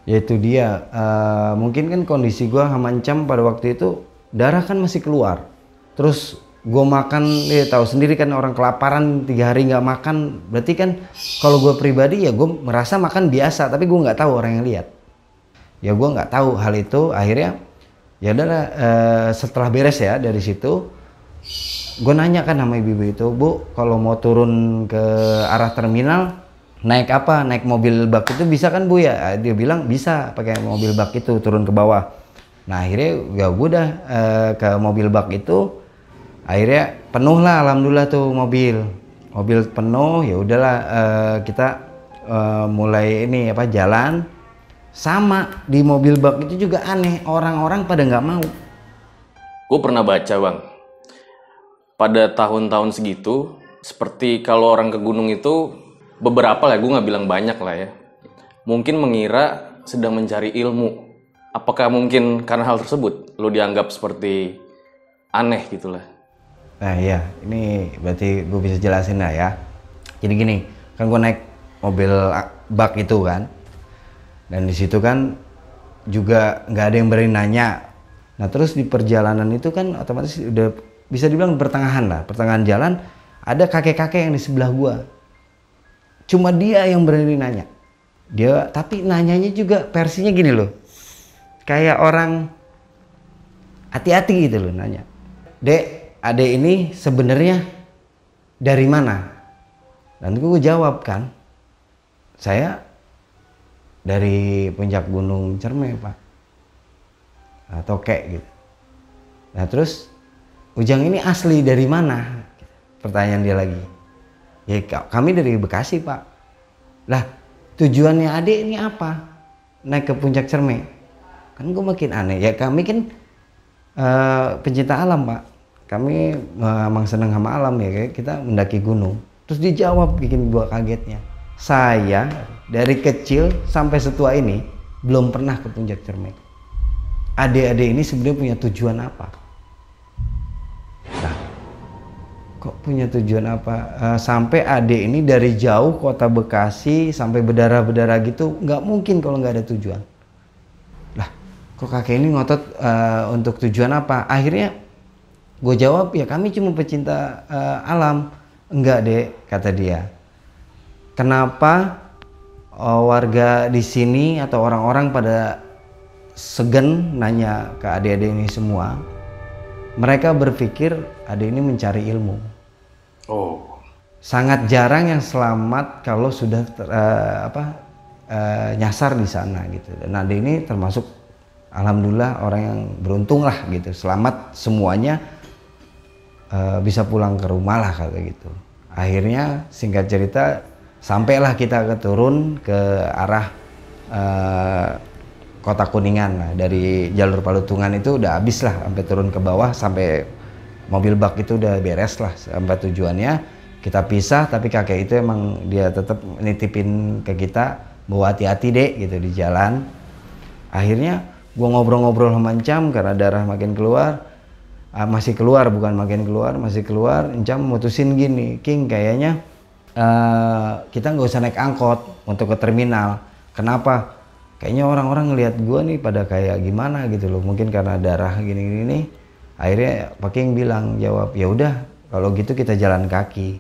Ya itu dia. Uh, mungkin kan kondisi gua hamancam pada waktu itu darah kan masih keluar. Terus gue makan ya tahu sendiri kan orang kelaparan tiga hari nggak makan. Berarti kan kalau gue pribadi ya gue merasa makan biasa tapi gue nggak tahu orang yang lihat. Ya gue nggak tahu hal itu. Akhirnya ya udah uh, setelah beres ya dari situ gue nanya kan sama ibu-ibu itu bu kalau mau turun ke arah terminal naik apa? Naik mobil bak itu bisa kan bu? Ya dia bilang bisa pakai mobil bak itu turun ke bawah. Nah akhirnya ya gue udah uh, ke mobil bak itu akhirnya penuh lah alhamdulillah tuh mobil. Mobil penuh ya udahlah uh, kita mulai ini apa jalan. Sama di mobil bak itu juga aneh orang-orang pada nggak mau. Gue pernah baca bang pada tahun-tahun segitu seperti kalau orang ke gunung itu beberapa lah gue nggak bilang banyak lah ya. Mungkin mengira sedang mencari ilmu. Apakah mungkin karena hal tersebut lo dianggap seperti aneh gitulah Nah iya, ini berarti gue bisa jelasin lah ya. Jadi gini, kan gue naik mobil bak itu kan, dan di situ kan juga nggak ada yang berani nanya. Nah terus di perjalanan itu kan otomatis udah bisa dibilang pertengahan lah, pertengahan jalan ada kakek-kakek yang di sebelah gue. Cuma dia yang berani nanya. Dia tapi nanyanya juga versinya gini loh, kayak orang hati-hati gitu loh nanya. Dek, Ade ini sebenarnya dari mana? Dan gue jawab kan, saya dari puncak gunung Cerme pak, atau kek gitu. Nah terus Ujang ini asli dari mana? Pertanyaan dia lagi. Ya kami dari Bekasi pak. Lah tujuannya adik ini apa? Naik ke puncak Cerme? Kan gue makin aneh. Ya kami kan uh, pencinta alam pak kami memang senang sama alam ya kita mendaki gunung terus dijawab bikin gua kagetnya saya dari kecil sampai setua ini belum pernah ke puncak cermek adik-adik ini sebenarnya punya tujuan apa kok punya tujuan apa uh, sampai adik ini dari jauh kota Bekasi sampai berdarah-berdarah gitu nggak mungkin kalau nggak ada tujuan lah kok kakek ini ngotot uh, untuk tujuan apa akhirnya Gue jawab ya kami cuma pecinta uh, alam. Enggak dek, kata dia. Kenapa uh, warga di sini atau orang-orang pada segan nanya ke adik-adik ini semua? Mereka berpikir adik ini mencari ilmu. Oh. Sangat jarang yang selamat kalau sudah ter, uh, apa uh, nyasar di sana gitu. Dan adik ini termasuk alhamdulillah orang yang beruntung lah gitu selamat semuanya eh, bisa pulang ke rumah lah kayak gitu akhirnya singkat cerita sampailah kita ke turun ke arah eh, kota kuningan. Lah dari jalur palutungan itu udah habis lah sampai turun ke bawah sampai mobil bak itu udah beres lah sampai tujuannya. Kita pisah tapi kakek itu emang dia tetap nitipin ke kita bawa hati-hati dek gitu di jalan. Akhirnya gua ngobrol-ngobrol sama Encam karena darah makin keluar. Ah, masih keluar bukan makin keluar masih keluar. Encam mutusin gini King kayaknya eh, kita nggak usah naik angkot untuk ke terminal. Kenapa kayaknya orang-orang ngelihat gua nih pada kayak gimana gitu loh. Mungkin karena darah gini-gini nih akhirnya Pak King bilang jawab ya udah kalau gitu kita jalan kaki.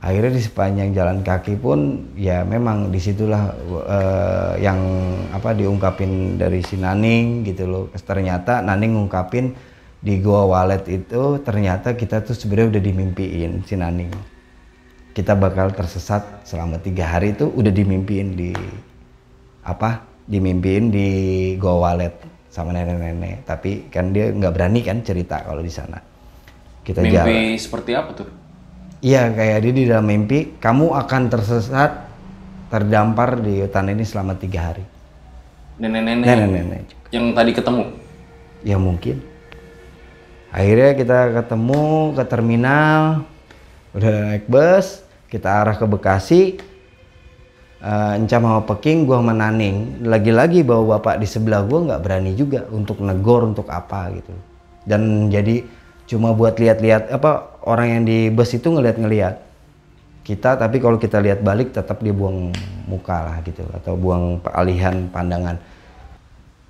Akhirnya di sepanjang jalan kaki pun ya memang di situlah eh, yang apa diungkapin dari si Naning gitu loh. Ternyata Naning ngungkapin di Goa Walet itu ternyata kita tuh sebenarnya udah dimimpiin si Naning. Kita bakal tersesat selama tiga hari itu udah dimimpiin di apa dimimpiin di Goa Walet sama nenek-nenek tapi kan dia nggak berani kan cerita kalau di sana kita jalan Mimpi seperti apa tuh? Iya kayak dia di dalam mimpi kamu akan tersesat terdampar di hutan ini selama tiga hari. Nenek-nenek Nenek-nenek. yang tadi ketemu. Ya mungkin. Akhirnya kita ketemu ke terminal, udah naik bus, kita arah ke Bekasi. Encam sama Peking, gua sama Naning. Lagi-lagi bawa bapak di sebelah gua nggak berani juga untuk negor untuk apa gitu. Dan jadi cuma buat lihat-lihat apa orang yang di bus itu ngeliat-ngeliat. Kita tapi kalau kita lihat balik tetap dia buang muka lah gitu atau buang alihan pandangan.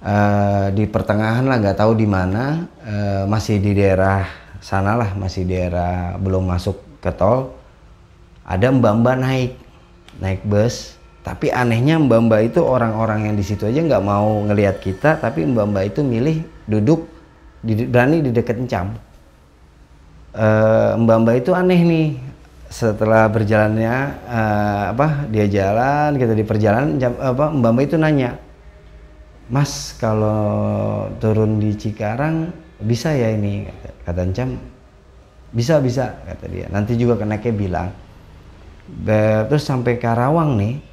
Eh, di pertengahan lah nggak tahu di mana. Eh, masih di daerah sana lah masih daerah belum masuk ke tol. Ada mbak-mbak naik naik bus tapi anehnya mbak-mbak itu orang-orang yang di situ aja nggak mau ngelihat kita tapi mbak-mbak itu milih duduk di, berani di deket encam. Eh, mbak-mbak itu aneh nih. Setelah berjalannya eh, apa dia jalan kita di perjalanan jam- apa mbak-mbak itu nanya Mas kalau turun di Cikarang bisa ya ini? Kata, kata Encam bisa bisa kata dia. Nanti juga keneknya bilang. Be- terus sampai Karawang nih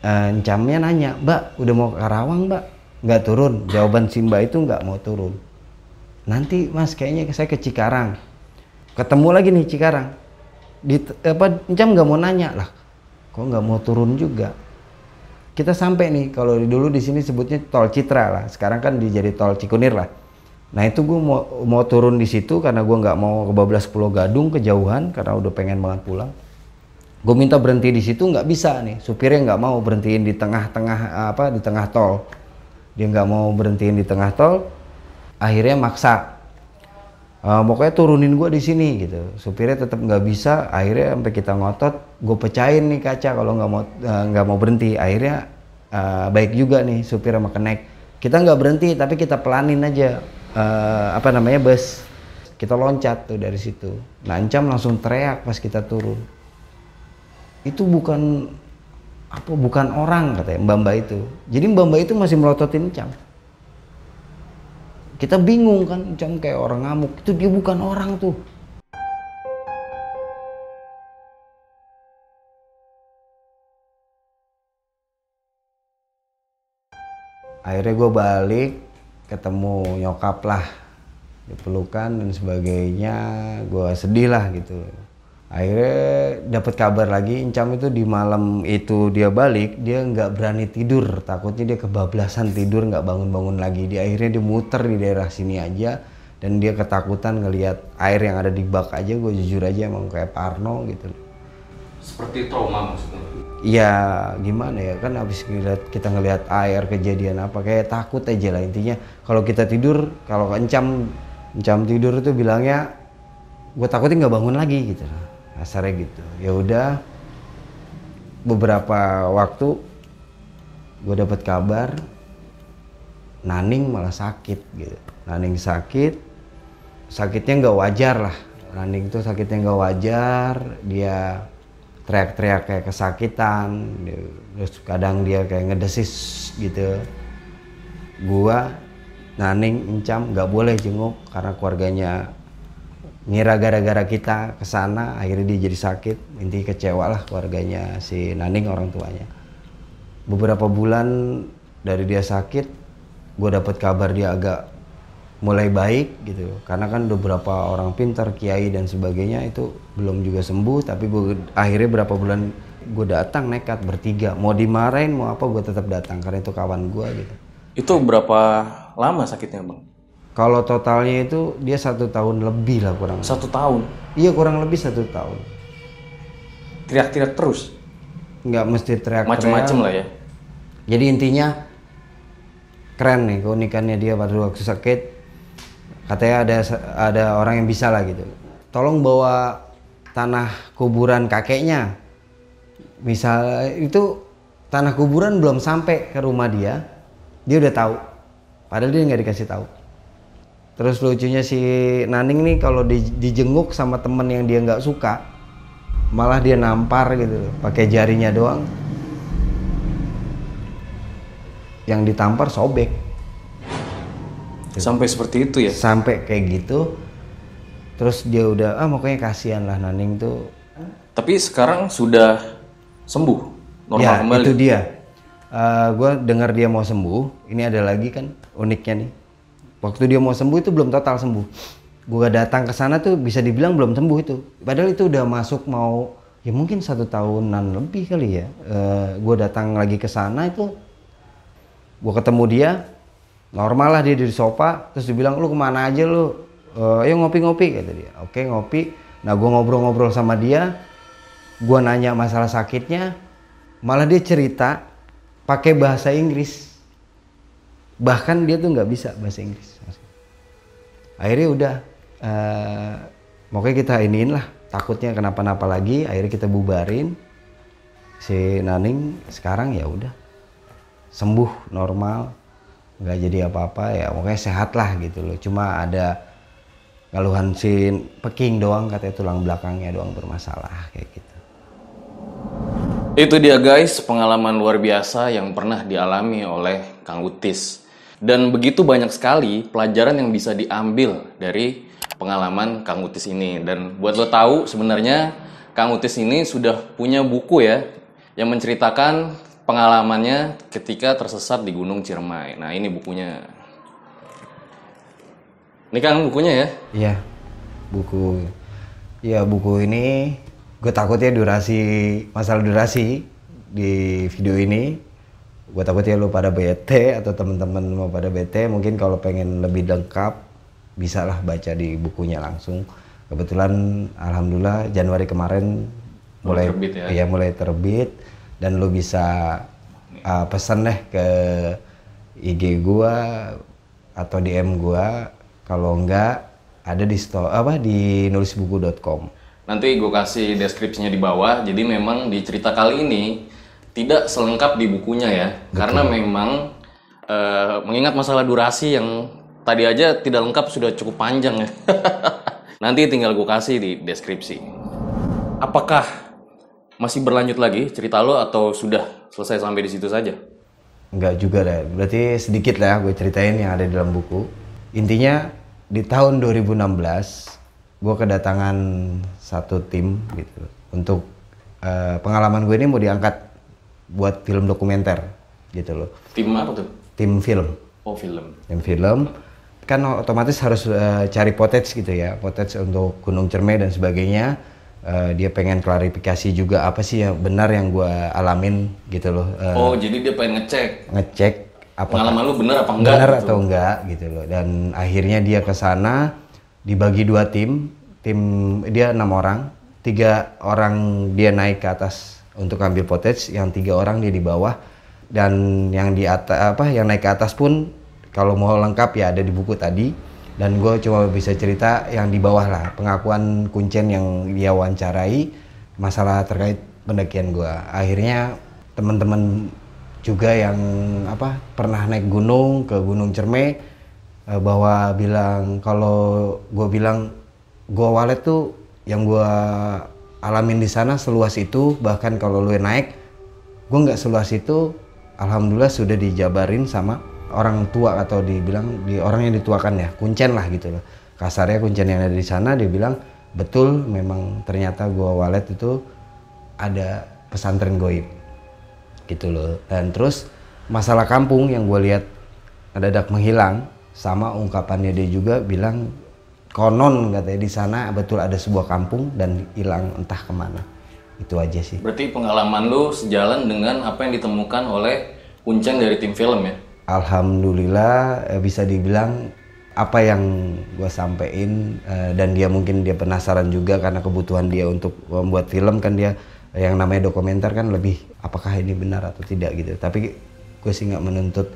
Encamnya nanya Mbak udah mau ke Karawang Mbak? Nggak turun. Jawaban si Mbak itu nggak mau turun. Nanti Mas kayaknya saya ke Cikarang. Ketemu lagi nih Cikarang. Di apa Encam nggak mau nanya lah kok nggak mau turun juga? Kita sampai nih kalau dulu di sini sebutnya tol Citra lah. Sekarang kan dijadi tol Cikunir lah. Nah itu gue mau mau turun di situ karena gue nggak mau ke Bablas Pulau Gadung kejauhan karena udah pengen banget pulang gue minta berhenti di situ nggak bisa nih. Supirnya nggak mau berhentiin di tengah-tengah apa di tengah tol. Dia nggak mau berhentiin di tengah tol akhirnya maksa. Eh, pokoknya turunin gue di sini gitu. Supirnya tetap nggak bisa akhirnya sampai kita ngotot gue pecahin nih kaca kalau nggak mau eh, nggak mau berhenti. Akhirnya eh, baik juga nih supir sama kenek. Kita nggak berhenti tapi kita pelanin aja eh, apa namanya bus. Kita loncat tuh dari situ. Nah Encam langsung teriak pas kita turun itu bukan apa bukan orang katanya mbak mbak itu. Jadi mbak mbak itu masih melototin Encam kita bingung kan Encam kayak orang ngamuk. Itu dia bukan orang tuh. Akhirnya gue balik ketemu nyokap lah dipelukan dan sebagainya. Gue sedih lah gitu akhirnya dapat kabar lagi Encam itu di malam itu dia balik dia nggak berani tidur. Takutnya dia kebablasan tidur nggak bangun-bangun lagi. Dia akhirnya dia muter di daerah sini aja dan dia ketakutan ngelihat air yang ada di bak aja. Gue jujur aja emang kayak Parno gitu. Seperti trauma maksudnya. Iya gimana ya? Kan habis ngeliat, kita ngelihat air kejadian apa kayak takut aja lah intinya. Kalau kita tidur kalau encam encam tidur itu bilangnya gue takutin nggak bangun lagi gitu kasarnya gitu. Ya udah beberapa waktu gue dapat kabar Naning malah sakit gitu. Naning sakit sakitnya nggak wajar lah. Naning tuh sakitnya nggak wajar dia teriak-teriak kayak kesakitan terus kadang dia kayak ngedesis gitu. Gua Naning Encam nggak boleh jenguk karena keluarganya ngira gara-gara kita ke sana akhirnya dia jadi sakit. Inti kecewa lah keluarganya si Naning orang tuanya. Beberapa bulan dari dia sakit gue dapat kabar dia agak mulai baik gitu. Karena kan beberapa orang pintar kiai dan sebagainya itu belum juga sembuh. Tapi gue akhirnya berapa bulan gue datang nekat bertiga. Mau dimarahin mau apa gue tetap datang. Karena itu kawan gue gitu. Itu berapa lama sakitnya bang? Kalau totalnya itu dia satu tahun lebih lah kurang Satu tahun. iya kurang lebih satu tahun Teriak-teriak terus. nggak mesti teriak-teriak Macem-macem lah ya. Jadi intinya keren nih keunikannya dia pada waktu sakit. Katanya ada ada orang yang bisa lah gitu. Tolong bawa tanah kuburan kakeknya. Misal itu tanah kuburan belum sampai ke rumah dia, dia udah tahu. Padahal dia nggak dikasih tahu. Terus lucunya si Naning nih kalau di- dijenguk sama temen yang dia nggak suka, malah dia nampar gitu, pakai jarinya doang. yang ditampar sobek Sampai seperti itu ya. sampai kayak gitu terus dia udah ah makanya kasihan lah Naning tuh Tapi sekarang sudah sembuh. Normal ya kembali. itu dia gue dengar dia mau sembuh ini ada lagi kan uniknya nih waktu dia mau sembuh itu belum total sembuh. Gue datang ke sana tuh bisa dibilang belum sembuh itu. Padahal itu udah masuk mau ya mungkin satu tahunan lebih kali ya. Gue datang lagi ke sana itu gue ketemu dia normal lah dia di sofa terus dibilang lu ke mana aja lu? "Eh, ayo ngopi-ngopi kata dia. Oke ngopi. Nah gue ngobrol-ngobrol sama dia gue nanya masalah sakitnya malah dia cerita pakai bahasa Inggris bahkan dia tuh nggak bisa bahasa Inggris. Akhirnya udah eh pokoknya kita iniin lah takutnya kenapa-napa lagi akhirnya kita bubarin. Si Naning sekarang ya udah sembuh normal nggak jadi apa-apa ya pokoknya sehat lah gitu loh. Cuma ada keluhan si peking doang katanya tulang belakangnya doang bermasalah kayak gitu. Itu dia guys, pengalaman luar biasa yang pernah dialami oleh Kang Utis. Dan begitu banyak sekali pelajaran yang bisa diambil dari pengalaman Kang Utis ini. Dan buat lo tahu sebenarnya Kang Utis ini sudah punya buku ya yang menceritakan pengalamannya ketika tersesat di Gunung Ciremai. Nah, ini bukunya. Ini Kang bukunya ya. Iya, buku. Ya buku ini gue takutnya durasi masalah durasi di video ini. Gue takutnya lu pada bete atau teman-teman mau pada bete. Mungkin kalau pengen lebih lengkap bisa lah baca di bukunya langsung. Kebetulan alhamdulillah Januari kemarin Mulai mulai terbit ya? iya, mulai terbit dan lu bisa uh, pesan deh ke IG gua atau DM gua kalau enggak ada di store apa di nulisbuku.com. Nanti gue kasih deskripsinya di bawah. Jadi memang di cerita kali ini tidak selengkap di bukunya ya, karena memang eh, mengingat masalah durasi yang tadi aja tidak lengkap sudah cukup panjang ya. [LAUGHS] Nanti tinggal gue kasih di deskripsi. Apakah masih berlanjut lagi cerita lo atau sudah selesai sampai di situ saja? Enggak juga deh. Berarti sedikit lah gue ceritain yang ada di dalam buku. Intinya di tahun 2016 gue kedatangan satu tim gitu untuk eh, pengalaman gue ini mau diangkat buat film dokumenter gitu loh. Tim apa tuh? Tim film. Oh film. yang film kan otomatis harus eh, cari footage gitu ya footage untuk Gunung Cermai dan sebagainya Eh, dia pengen klarifikasi juga apa sih yang benar yang gua alamin gitu loh Eh, Oh jadi dia pengen ngecek ngecek apa pengalaman lu bener apa enggak? benar gitu. atau enggak gitu loh dan akhirnya dia ke sana dibagi dua tim tim dia enam orang tiga orang dia naik ke atas untuk ambil footage yang tiga orang dia di bawah dan yang di atas apa yang naik ke atas pun kalau mau lengkap ya ada di buku tadi. Dan gue cuma bisa cerita yang di bawah lah pengakuan kuncen yang dia wawancarai masalah terkait pendakian gue akhirnya teman-teman juga yang apa pernah naik gunung ke Gunung Cerme eh, bahwa bilang kalau gue bilang gua walet tuh yang gua alamin di sana seluas itu bahkan kalau lu naik gue nggak seluas itu alhamdulillah sudah dijabarin sama orang tua atau dibilang di orang yang dituakan ya kuncen lah gitu loh. Kasarnya kuncen yang ada di sana dia bilang betul memang ternyata gua walet itu ada pesantren goib. Gitu loh. Dan terus masalah kampung yang gue lihat mendadak menghilang sama ungkapannya dia juga bilang konon katanya di sana betul ada sebuah kampung dan hilang entah ke mana. Itu aja sih. Berarti pengalaman lu sejalan dengan apa yang ditemukan oleh Kuncen dari tim film ya? Alhamdulillah eh, bisa dibilang apa yang gue sampein eh, dan dia mungkin dia penasaran juga karena kebutuhan dia untuk membuat film kan dia yang namanya dokumenter kan lebih apakah ini benar atau tidak gitu. Tapi gue sih nggak menuntut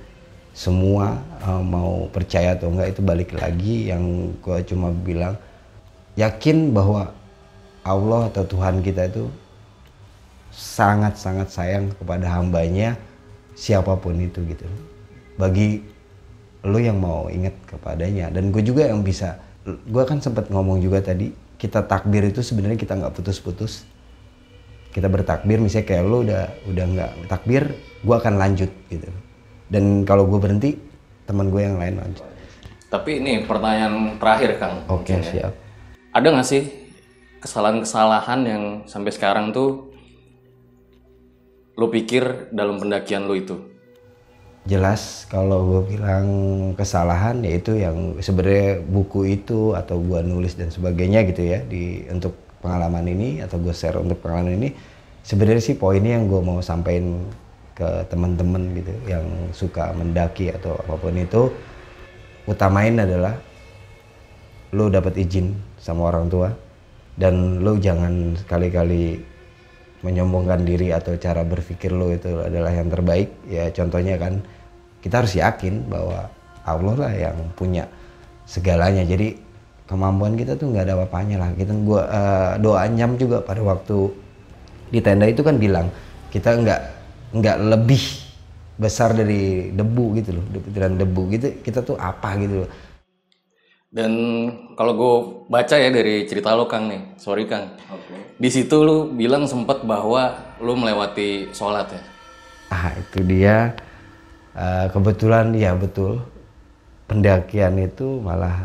semua eh, mau percaya atau enggak itu balik lagi yang gue cuma bilang yakin bahwa Allah atau Tuhan kita itu sangat-sangat sayang kepada hambanya siapa pun itu gitu. Bagi lo yang mau ingat kepadanya. Dan gue juga yang bisa gue kan sempat ngomong juga tadi kita takbir itu sebenarnya kita nggak putus-putus. Kita bertakbir misalnya kayak lo udah udah nggak takbir gue akan lanjut gitu dan kalau gue berhenti teman gue yang lain lanjut Tapi ini pertanyaan terakhir Kang. oke Mungkin ya. siap Ada nggak sih kesalahan-kesalahan yang sampai sekarang tuh lo pikir dalam pendakian lo itu? jelas kalau gue bilang kesalahan yaitu yang sebenarnya buku itu atau gue nulis dan sebagainya gitu ya di untuk pengalaman ini atau gue share untuk pengalaman ini sebenarnya sih poinnya yang gue mau sampaikan ke teman-teman gitu yang suka mendaki atau apa pun itu utamain adalah lo dapat izin sama orang tua dan lo jangan sekali-kali menyombongkan diri atau cara berpikir lo itu adalah yang terbaik. Ya contohnya kan kita harus yakin bahwa Allah lah yang punya segalanya. Jadi kemampuan kita tuh nggak ada apa-apanya lah. Kita gua eh, doa nyam juga pada waktu di tenda itu kan bilang kita nggak nggak lebih besar dari debu gitu loh butiran debu gitu kita tuh apa gitu loh Dan kalau gue baca ya dari cerita lo Kang nih, sorry Kang. Di situ lu bilang sempat bahwa lu melewati sholat ya. ah itu dia Eh, kebetulan ya betul pendakian itu malah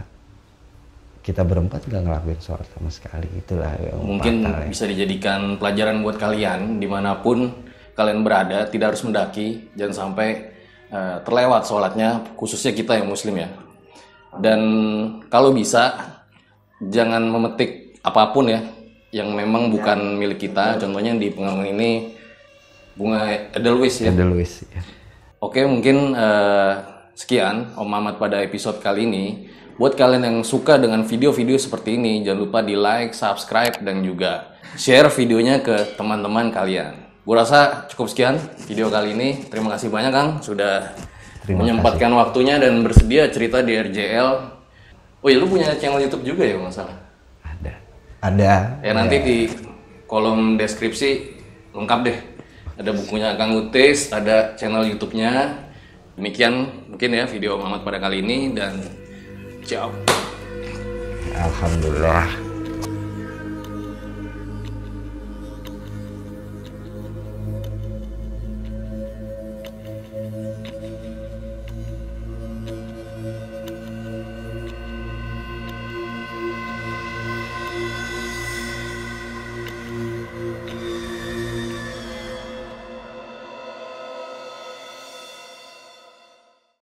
kita berempat nggak ngelakuin sholat sama sekali itulah yang Mungkin fatal ya. bisa dijadikan pelajaran buat kalian di mana pun kalian berada, tidak harus mendaki, jangan sampai eh, terlewat sholatnya, khususnya kita yang muslim ya. Dan kalau bisa jangan memetik apa pun ya yang memang bukan milik kita. Contohnya di pengalaman ini bunga edelweiss ya. Edelweiss, ya. Oke, mungkin eh, sekian Om Mamat pada episode kali ini. Buat kalian yang suka dengan video-video seperti ini, jangan lupa di like, subscribe, dan juga share videonya ke teman-teman kalian. Gue rasa cukup sekian video kali ini. Terima kasih banyak Kang sudah Terima menyempatkan waktunya dan bersedia cerita di RJL. Oh iya, lu punya channel YouTube juga ya, kalau nggak salah? ada ada Ya nanti di kolom deskripsi lengkap deh. Ada bukunya Kang Utis, ada channel YouTube-nya. Demikian mungkin ya video Mamat pada kali ini dan ciao. alhamdulillah